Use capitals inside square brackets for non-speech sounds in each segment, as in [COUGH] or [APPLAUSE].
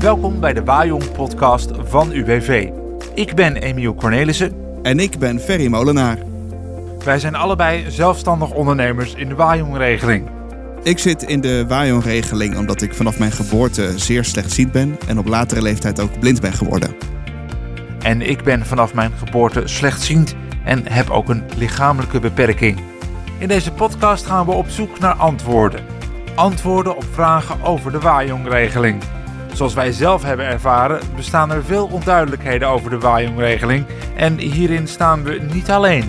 Welkom bij de Wajong podcast van UWV. Ik ben Emiel Cornelissen. En ik ben Ferry Molenaar. Wij zijn allebei zelfstandig ondernemers in de Wajong-regeling. Ik zit in de Wajong-regeling omdat ik vanaf mijn geboorte zeer slechtziend ben en op latere leeftijd ook blind ben geworden. En ik ben vanaf mijn geboorte slechtziend en heb ook een lichamelijke beperking. In deze podcast gaan we op zoek naar antwoorden. Antwoorden op vragen over de Wajong-regeling. Zoals wij zelf hebben ervaren, bestaan er veel onduidelijkheden over de Wajong-regeling. En hierin staan we niet alleen.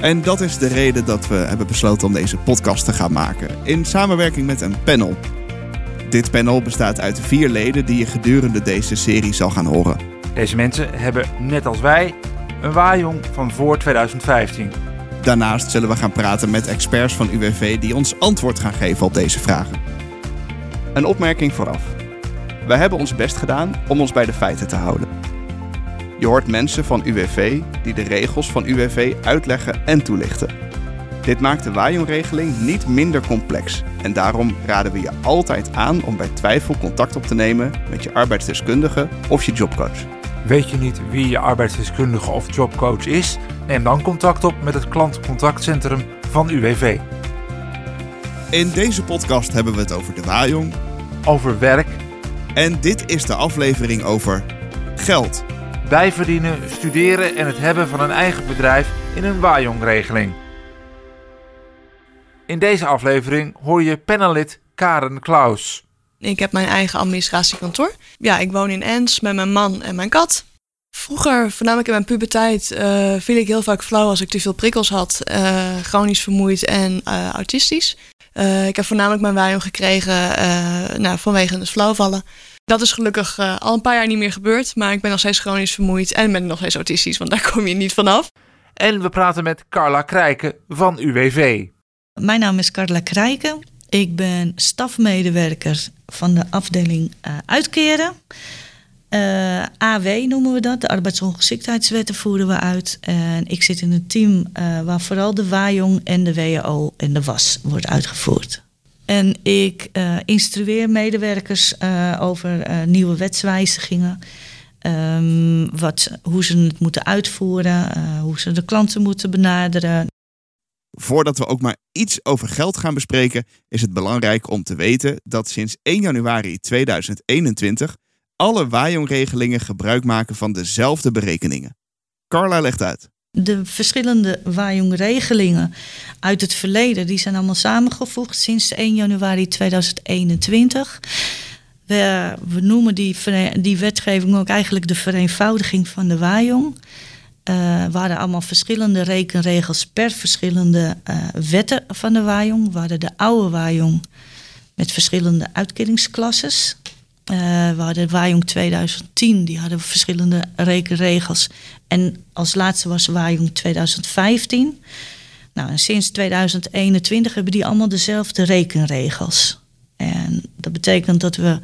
En dat is de reden dat we hebben besloten om deze podcast te gaan maken. In samenwerking met een panel. Dit panel bestaat uit vier leden die je gedurende deze serie zal gaan horen. Deze mensen hebben, net als wij, een Wajong van voor 2015. Daarnaast zullen we gaan praten met experts van UWV die ons antwoord gaan geven op deze vragen. Een opmerking vooraf. Wij hebben ons best gedaan om ons bij de feiten te houden. Je hoort mensen van UWV die de regels van UWV uitleggen en toelichten. Dit maakt de Wajong-regeling niet minder complex en daarom raden we je altijd aan om bij twijfel contact op te nemen met je arbeidsdeskundige of je jobcoach. Weet je niet wie je arbeidsdeskundige of jobcoach is? Neem dan contact op met het klantcontactcentrum van UWV. In deze podcast hebben we het over de Wajong. Over werk. En dit is de aflevering over geld. Bijverdienen, studeren en het hebben van een eigen bedrijf in een Wajong-regeling. In deze aflevering hoor je panellid Karen Klaus. Ik heb mijn eigen administratiekantoor. Ja, ik woon in Ens met mijn man en mijn kat. Vroeger, voornamelijk in mijn puberteit, uh, viel ik heel vaak flauw als ik te veel prikkels had. Uh, chronisch vermoeid en uh, autistisch. Ik heb voornamelijk mijn Valium gekregen nou, vanwege het flauwvallen. Dat is gelukkig al een paar jaar niet meer gebeurd. Maar ik ben nog steeds chronisch vermoeid en ben nog steeds autistisch, want daar [LAUGHS] kom je niet vanaf. En we praten met Carla Krijken van UWV. Mijn naam is Carla Krijken. Ik ben stafmedewerker van de afdeling uitkeren. Uh, AW noemen we dat, de arbeidsongeschiktheidswetten voeren we uit. En ik zit in een team uh, waar vooral de WAJONG en de WHO en de WAS wordt uitgevoerd. En ik uh, instrueer medewerkers over nieuwe wetswijzigingen. Um, wat, hoe ze het moeten uitvoeren, hoe ze de klanten moeten benaderen. Voordat we ook maar iets over geld gaan bespreken, is het belangrijk om te weten dat sinds 1 januari 2021 alle Wajong-regelingen gebruik maken van dezelfde berekeningen. Carla legt uit. De verschillende Wajong-regelingen uit het verleden die zijn allemaal samengevoegd sinds 1 januari 2021. We, noemen die, die wetgeving ook eigenlijk de vereenvoudiging van de Wajong. Uh, eh, waren allemaal verschillende rekenregels per verschillende uh, wetten van de Wajong. We de oude Wajong met verschillende uitkeringsklasses. Uh, we hadden Wajong 2010, die hadden verschillende rekenregels. En als laatste was Wajong 2015. Nou, en sinds 2021 hebben die allemaal dezelfde rekenregels. En dat betekent dat we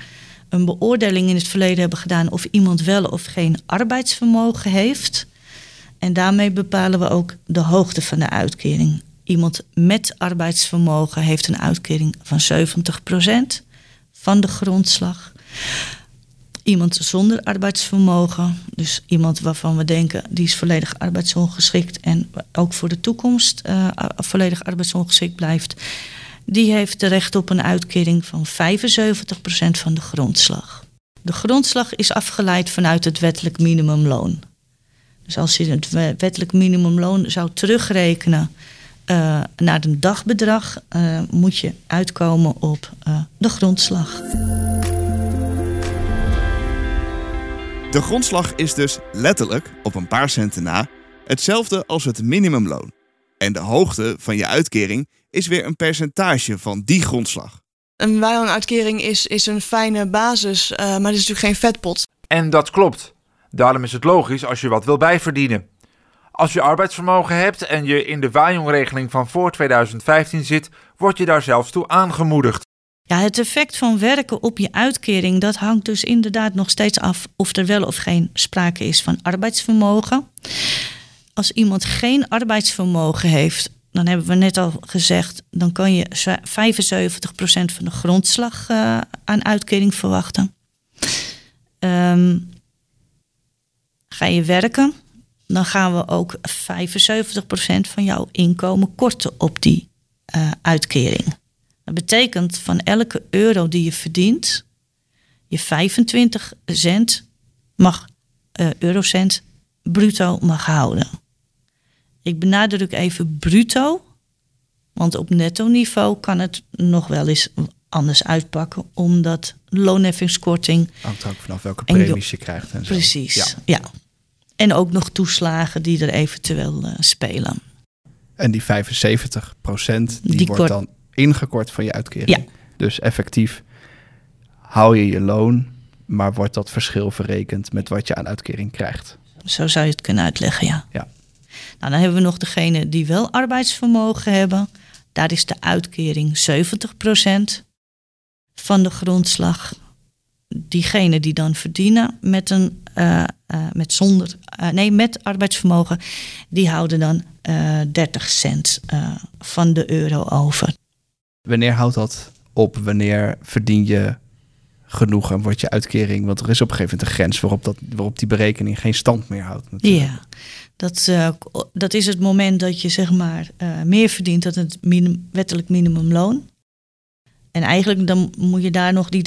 een beoordeling in het verleden hebben gedaan of iemand wel of geen arbeidsvermogen heeft. En daarmee bepalen we ook de hoogte van de uitkering. Iemand met arbeidsvermogen heeft een uitkering van 70% van de grondslag. Iemand zonder arbeidsvermogen, dus iemand waarvan we denken die is volledig arbeidsongeschikt en ook voor de toekomst uh, volledig arbeidsongeschikt blijft, die heeft recht op een uitkering van 75% van de grondslag. De grondslag is afgeleid vanuit het wettelijk minimumloon. Dus als je het wettelijk minimumloon zou terugrekenen uh, naar een dagbedrag, uh, moet je uitkomen op de grondslag. De grondslag is dus letterlijk, op een paar centen na, hetzelfde als het minimumloon. En de hoogte van je uitkering is weer een percentage van die grondslag. Een uitkering is, is een fijne basis, uh, maar het is natuurlijk geen vetpot. En dat klopt. Daarom is het logisch als je wat wil bijverdienen. Als je arbeidsvermogen hebt en je in de Wajong-regeling van voor 2015 zit, word je daar zelfs toe aangemoedigd. Ja, het effect van werken op je uitkering, dat hangt dus inderdaad nog steeds af of er wel of geen sprake is van arbeidsvermogen. Als iemand geen arbeidsvermogen heeft, dan hebben we net al gezegd, dan kan je 75% van de grondslag uh, aan uitkering verwachten. Ehm, ga je werken, dan gaan we ook 75% van jouw inkomen korten op die uh, uitkering. Dat betekent van elke euro die je verdient, je 25 cent mag, uh, eurocent bruto mag houden. Ik benadruk even bruto, want op netto niveau kan het nog wel eens anders uitpakken, omdat loonheffingskorting. Hangt ook vanaf welke premies je krijgt. En zo. Precies, ja. En ook nog toeslagen die er eventueel uh, spelen. En die 75 procent, die, wordt dan ingekort van je uitkering. Ja. Dus effectief hou je je loon, maar wordt dat verschil verrekend met wat je aan uitkering krijgt. Zo zou je het kunnen uitleggen, ja. ja. Nou, dan hebben we nog degene die wel arbeidsvermogen hebben. Daar is de uitkering 70 procent van de grondslag. Diegenen die dan verdienen met een uh, uh, met zonder, uh, nee, met arbeidsvermogen, die houden dan 30 cent van de euro over. Wanneer houdt dat op? Wanneer verdien je genoeg en wordt je uitkering? Want er is op een gegeven moment een grens waarop, dat, waarop die berekening geen stand meer houdt. Natuurlijk. Ja, dat, dat is het moment dat je zeg maar meer verdient dan het wettelijk minimumloon. En eigenlijk dan moet je daar nog die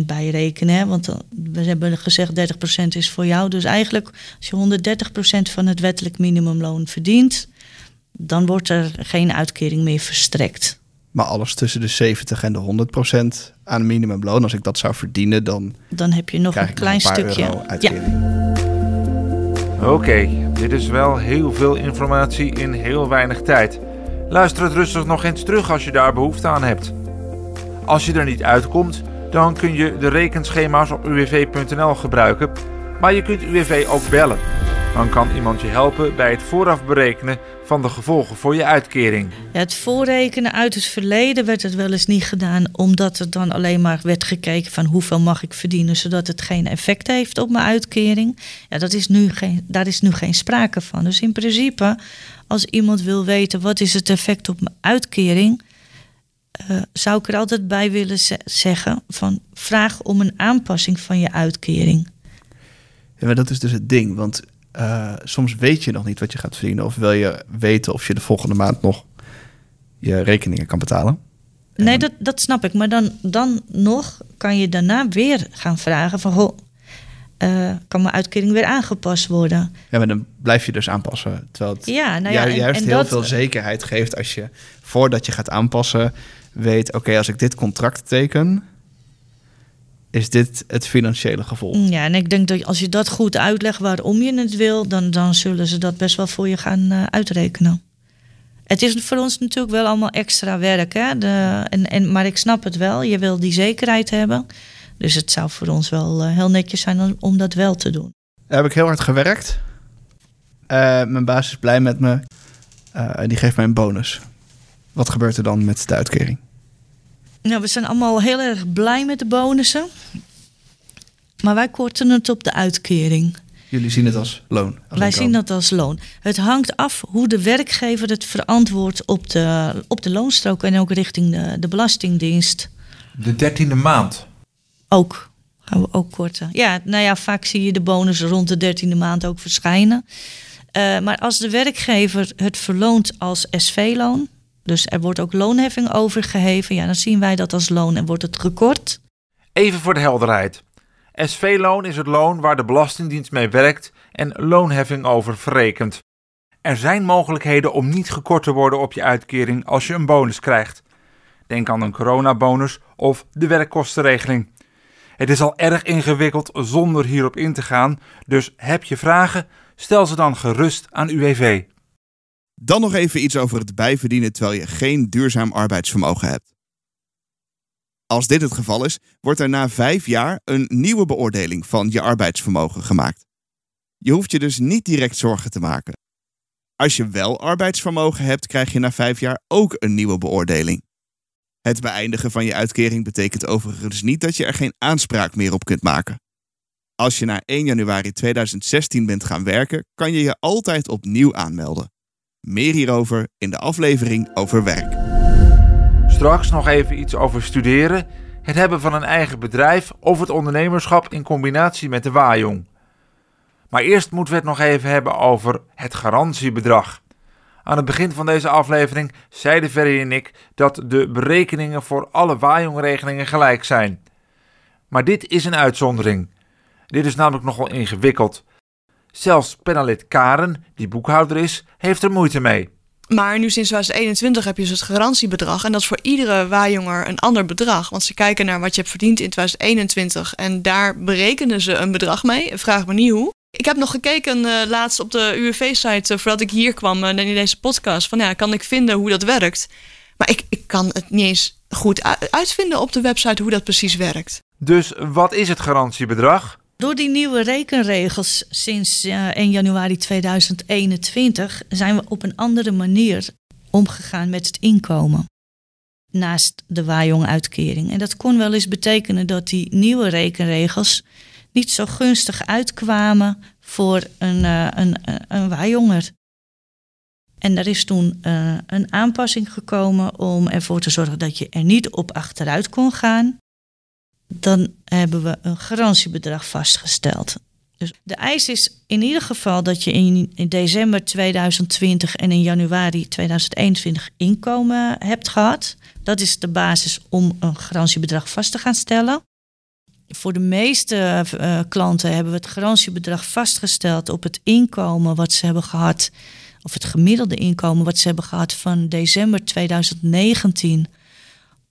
30% bij rekenen. Want we hebben gezegd 30% is voor jou. Dus eigenlijk als je 130% van het wettelijk minimumloon verdient, dan wordt er geen uitkering meer verstrekt. Maar alles tussen de 70 en de 100% aan minimumloon, als ik dat zou verdienen, dan. Dan heb je nog een klein stukje. uitkering. Ja. Oké, dit is wel heel veel informatie in heel weinig tijd. Luister het rustig nog eens terug als je daar behoefte aan hebt. Als je er niet uitkomt, dan kun je de rekenschema's op uwv.nl gebruiken, maar je kunt UWV ook bellen. Dan kan iemand je helpen bij het vooraf berekenen van de gevolgen voor je uitkering. Ja, het voorrekenen uit het verleden werd het wel eens niet gedaan, omdat er dan alleen maar werd gekeken van hoeveel mag ik verdienen, zodat het geen effect heeft op mijn uitkering. Ja, dat is nu geen, daar is nu geen sprake van. Dus in principe, als iemand wil weten wat is het effect op mijn uitkering, uh, zou ik er altijd bij willen zeggen van vraag om een aanpassing van je uitkering. Ja, maar dat is dus het ding, want uh, soms weet je nog niet wat je gaat verdienen of wil je weten of je de volgende maand nog je rekeningen kan betalen. nee, dat, dat snap ik. Maar dan, dan nog kan je daarna weer gaan vragen van... Goh, uh, kan mijn uitkering weer aangepast worden? Ja, maar dan blijf je dus aanpassen. Terwijl het ja, nou ja, juist en, heel dat, veel zekerheid geeft als je voordat je gaat aanpassen weet, oké, als ik dit contract teken, is dit het financiële gevolg. Ja, en ik denk dat als je dat goed uitlegt waarom je het wil, dan, dan zullen ze dat best wel voor je gaan uh, uitrekenen. Het is voor ons natuurlijk wel allemaal extra werk, hè? De, en, en, maar ik snap het wel, je wil die zekerheid hebben. Dus het zou voor ons wel uh, heel netjes zijn om, om, dat wel te doen. Daar heb ik heel hard gewerkt. Uh, mijn baas is blij met me. en die geeft mij een bonus. Wat gebeurt er dan met de uitkering? Nou, we zijn allemaal heel erg blij met de bonussen. Maar wij korten het op de uitkering. Jullie zien het als loon? Als wij zien dat als loon. Het hangt af hoe de werkgever het verantwoordt op de, op de loonstrook en ook richting de, de Belastingdienst. De dertiende maand? Ook. Gaan we ook korten. Ja, nou ja, vaak zie je de bonus rond de dertiende maand ook verschijnen. Uh, maar als de werkgever het verloont als SV-loon, dus er wordt ook loonheffing overgeheven. Ja, dan zien wij dat als loon en wordt het gekort. Even voor de helderheid. SV-loon is het loon waar de Belastingdienst mee werkt en loonheffing over verrekent. Er zijn mogelijkheden om niet gekort te worden op je uitkering als je een bonus krijgt. Denk aan een coronabonus of de werkkostenregeling. Het is al erg ingewikkeld zonder hierop in te gaan, dus heb je vragen? Stel ze dan gerust aan UWV. Dan nog even iets over het bijverdienen terwijl je geen duurzaam arbeidsvermogen hebt. Als dit het geval is, wordt er na vijf jaar een nieuwe beoordeling van je arbeidsvermogen gemaakt. Je hoeft je dus niet direct zorgen te maken. Als je wel arbeidsvermogen hebt, krijg je na vijf jaar ook een nieuwe beoordeling. Het beëindigen van je uitkering betekent overigens niet dat je er geen aanspraak meer op kunt maken. Als je na 1 januari 2016 bent gaan werken, kan je je altijd opnieuw aanmelden. Meer hierover in de aflevering over werk. Straks nog even iets over studeren. het hebben van een eigen bedrijf of het ondernemerschap in combinatie met de waaijong. Maar eerst moeten we het nog even hebben over het garantiebedrag. Aan het begin van deze aflevering zeiden Ferry en ik dat de berekeningen voor alle waaijongregelingen gelijk zijn. Maar dit is een uitzondering. Dit is namelijk nogal ingewikkeld. Zelfs penalid Karen, die boekhouder is, heeft er moeite mee. Maar nu sinds 2021 heb je dus het garantiebedrag. En dat is voor iedere waarjonger een ander bedrag. Want ze kijken naar wat je hebt verdiend in 2021. En daar berekenen ze een bedrag mee. Vraag me niet hoe. Ik heb nog gekeken uh, laatst op de UWV-site uh, voordat ik hier kwam uh, in deze podcast. Van ja, kan ik vinden hoe dat werkt? Maar ik, ik kan het niet eens goed uitvinden op de website hoe dat precies werkt. Dus wat is het garantiebedrag? Door die nieuwe rekenregels sinds 1 januari 2021 zijn we op een andere manier omgegaan met het inkomen. Naast de waaijong-uitkering. En dat kon wel eens betekenen dat die nieuwe rekenregels niet zo gunstig uitkwamen voor een, uh, een, waarjonger. En er is toen een aanpassing gekomen om ervoor te zorgen dat je er niet op achteruit kon gaan. Dan hebben we een garantiebedrag vastgesteld. Dus de eis is in ieder geval dat je in, december 2020 en in januari 2021 inkomen hebt gehad. Dat is de basis om een garantiebedrag vast te gaan stellen. Voor de meeste uh, klanten hebben we het garantiebedrag vastgesteld op het inkomen wat ze hebben gehad, of het gemiddelde inkomen wat ze hebben gehad van december 2019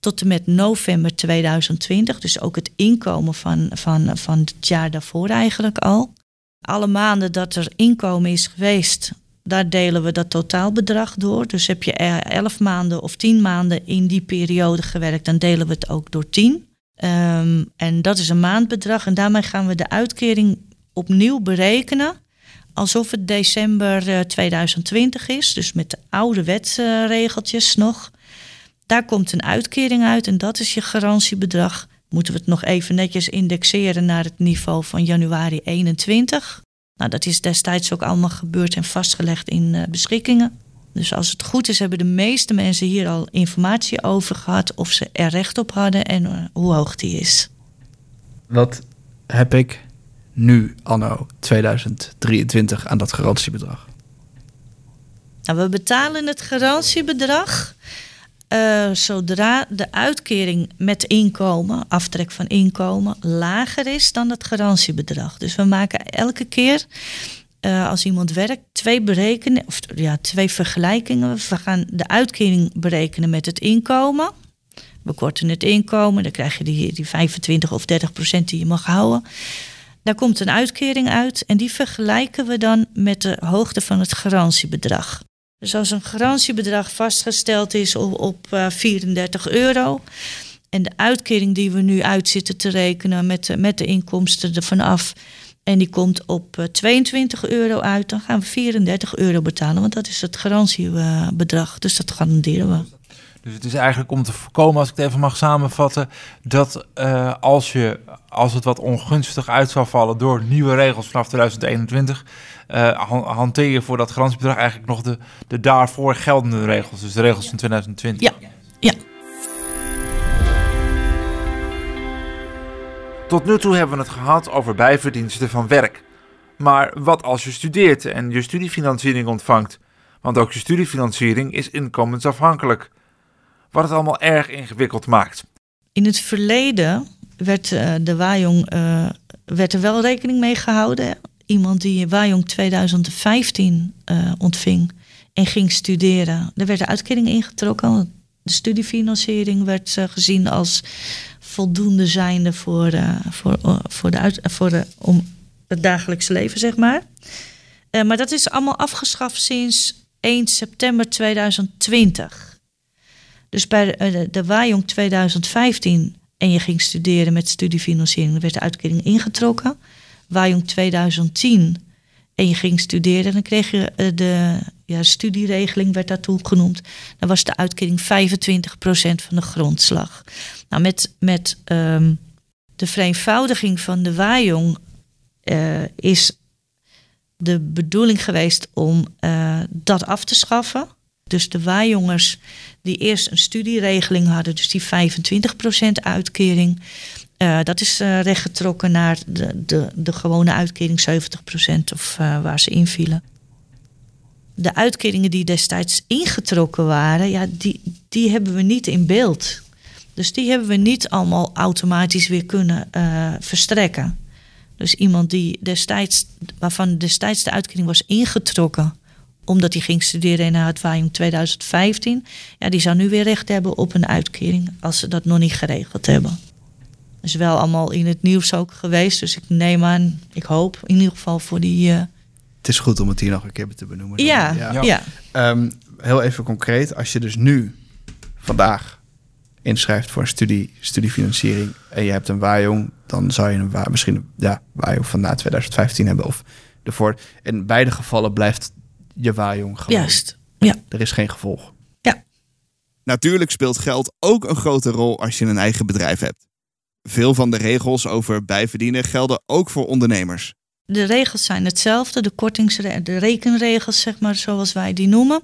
tot en met november 2020. Dus ook het inkomen van, van, van het jaar daarvoor eigenlijk al. Alle maanden dat er inkomen is geweest, daar delen we dat totaalbedrag door. Dus heb je 11 maanden of 10 maanden in die periode gewerkt, dan delen we het ook door 10. Um, en dat is een maandbedrag. En daarmee gaan we de uitkering opnieuw berekenen. Alsof het december uh, 2020 is. Dus met de oude wetregeltjes nog. Daar komt een uitkering uit en dat is je garantiebedrag. Moeten we het nog even netjes indexeren naar het niveau van januari 21. Nou, dat is destijds ook allemaal gebeurd en vastgelegd in uh, beschikkingen. Dus als het goed is, hebben de meeste mensen hier al informatie over gehad of ze er recht op hadden en uh, hoe hoog die is. Wat heb ik nu, anno 2023, aan dat garantiebedrag? Nou, we betalen het garantiebedrag uh, zodra de uitkering met inkomen, aftrek van inkomen, lager is dan het garantiebedrag. Dus we maken elke keer uh, als iemand werkt, twee berekenen, of ja, twee vergelijkingen. We gaan de uitkering berekenen met het inkomen. We korten het inkomen, dan krijg je die, die 25 of 30 procent die je mag houden. Daar komt een uitkering uit en die vergelijken we dan met de hoogte van het garantiebedrag. Dus als een garantiebedrag vastgesteld is op, op uh, 34 euro en de uitkering die we nu uitzitten te rekenen met de, met de inkomsten ervan af en die komt op 22 eh, euro uit, dan gaan we 34 euro betalen, want dat is het garantiebedrag. Dus dat garanderen we. Dus het is eigenlijk om te voorkomen, als ik het even mag samenvatten, dat uh, als, je, als het wat ongunstig uit zou vallen door nieuwe regels vanaf 2021, uh, hanteer je voor dat garantiebedrag eigenlijk nog de, de daarvoor geldende regels, dus de regels van 2020. Ja, ja. Tot nu toe hebben we het gehad over bijverdiensten van werk. Maar wat als je studeert en je studiefinanciering ontvangt? Want ook je studiefinanciering is inkomensafhankelijk. Wat het allemaal erg ingewikkeld maakt. In het verleden werd uh, de Wajong uh, werd er wel rekening mee gehouden. Iemand die Wajong 2015 uh, ontving en ging studeren, er werd de uitkering ingetrokken. De studiefinanciering werd gezien als voldoende zijnde voor, voor, voor, de uit, voor de, om het dagelijkse leven, zeg maar. Maar dat is allemaal afgeschaft sinds 1 september 2020. Dus bij de, de Wajong 2015 en je ging studeren met studiefinanciering, werd de uitkering ingetrokken. Wajong 2010 en je ging studeren, dan kreeg je de ja, studieregeling, werd daartoe genoemd. Dan was de uitkering 25% van de grondslag. Nou, met, met um, de vereenvoudiging van de Wajong uh, is de bedoeling geweest om dat af te schaffen. Dus de waaijongers die eerst een studieregeling hadden, dus die 25% uitkering, uh, dat is uh, rechtgetrokken naar de, de, de gewone uitkering 70% of uh, waar ze invielen. De uitkeringen die destijds ingetrokken waren, ja, die, die hebben we niet in beeld. Dus die hebben we niet allemaal automatisch weer kunnen verstrekken. Dus iemand die destijds, waarvan destijds de uitkering was ingetrokken, omdat hij ging studeren in het in 2015, ja, die zou nu weer recht hebben op een uitkering als ze dat nog niet geregeld hebben. Is wel allemaal in het nieuws ook geweest, dus ik neem aan, ik hoop in ieder geval voor die. Uh... Het is goed om het hier nog een keer te benoemen. Ja, ja. ja. Um, heel even concreet, als je dus nu, vandaag, inschrijft voor een studie, studiefinanciering en je hebt een waaijong, dan zou je een wa misschien ja, waaijong van na 2015 hebben of ervoor. In beide gevallen blijft je waaijong gewoon. Juist, ja. Er is geen gevolg. Ja. Natuurlijk speelt geld ook een grote rol als je een eigen bedrijf hebt. Veel van de regels over bijverdienen gelden ook voor ondernemers. De regels zijn hetzelfde, de kortingsregels, de rekenregels, zeg maar, zoals wij die noemen.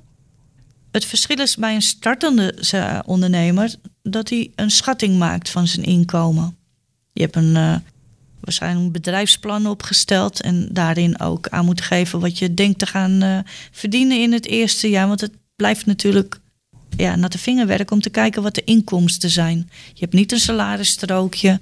Het verschil is bij een startende ondernemer dat hij een schatting maakt van zijn inkomen. Je hebt een, uh, waarschijnlijk een bedrijfsplan opgesteld en daarin ook aan moet geven wat je denkt te gaan uh, verdienen in het eerste jaar. Want het blijft natuurlijk ja, naar de vingerwerk om te kijken wat de inkomsten zijn. Je hebt niet een salarisstrookje.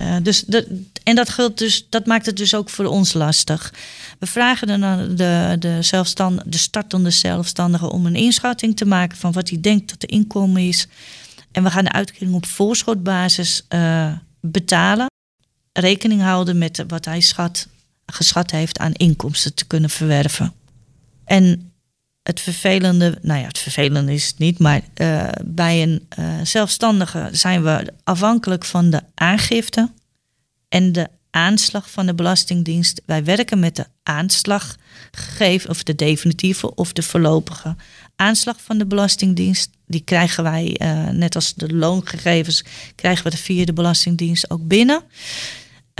Uh, dus de, en dat, geldt dus, dat maakt het dus ook voor ons lastig. We vragen dan de, de, zelfstand, de startende zelfstandige om een inschatting te maken van wat hij denkt dat de inkomen is. En we gaan de uitkering op voorschotbasis uh, betalen. Rekening houden met wat hij schat, geschat heeft aan inkomsten te kunnen verwerven. En het vervelende, nou ja, het vervelende is het niet, maar uh, bij een uh, zelfstandige zijn we afhankelijk van de aangifte en de aanslag van de Belastingdienst. Wij werken met de aanslaggegeven, of de definitieve of de voorlopige aanslag van de Belastingdienst. Die krijgen wij, uh, net als de loongegevens, krijgen we de via de Belastingdienst ook binnen.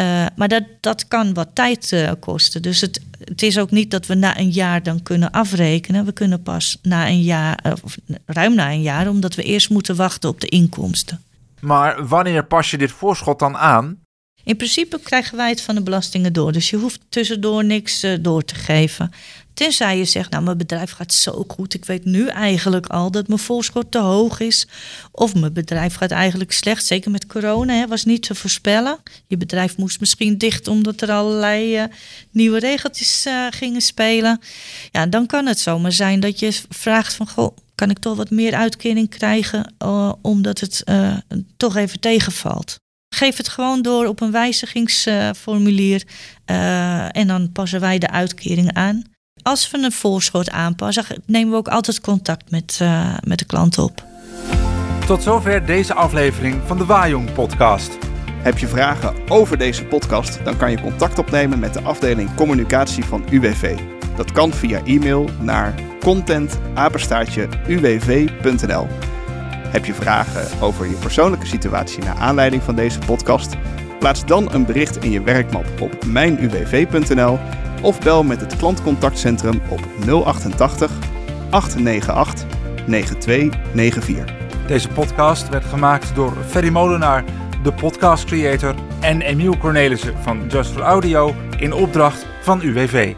Uh, maar dat, dat kan wat tijd uh, kosten. Dus het, het is ook niet dat we na een jaar dan kunnen afrekenen. We kunnen pas na een jaar, of ruim na een jaar, omdat we eerst moeten wachten op de inkomsten. Maar wanneer pas je dit voorschot dan aan? In principe krijgen wij het van de belastingen door. Dus je hoeft tussendoor niks uh, door te geven. Tenzij je zegt, nou mijn bedrijf gaat zo goed. Ik weet nu eigenlijk al dat mijn voorschot te hoog is. Of mijn bedrijf gaat eigenlijk slecht. Zeker met corona hè, was niet te voorspellen. Je bedrijf moest misschien dicht omdat er allerlei uh, nieuwe regeltjes uh, gingen spelen. Ja, dan kan het zomaar zijn dat je vraagt van... Goh, kan ik toch wat meer uitkering krijgen omdat het toch even tegenvalt? Geef het gewoon door op een wijzigingsformulier en dan passen wij de uitkering aan. Als we een voorschot aanpassen, nemen we ook altijd contact met, uh, met de klant op. Tot zover deze aflevering van de Wajong podcast. Heb je vragen over deze podcast, dan kan je contact opnemen met de afdeling communicatie van UWV. Dat kan via e-mail naar contentapenstaartje.uwv.nl. Heb je vragen over je persoonlijke situatie naar aanleiding van deze podcast? Plaats dan een bericht in je werkmap op mijnuwv.nl of bel met het klantcontactcentrum op 088 898 9294. Deze podcast werd gemaakt door Ferry Molenaar, de podcast creator, en Emiel Cornelissen van Just for Audio in opdracht van UWV.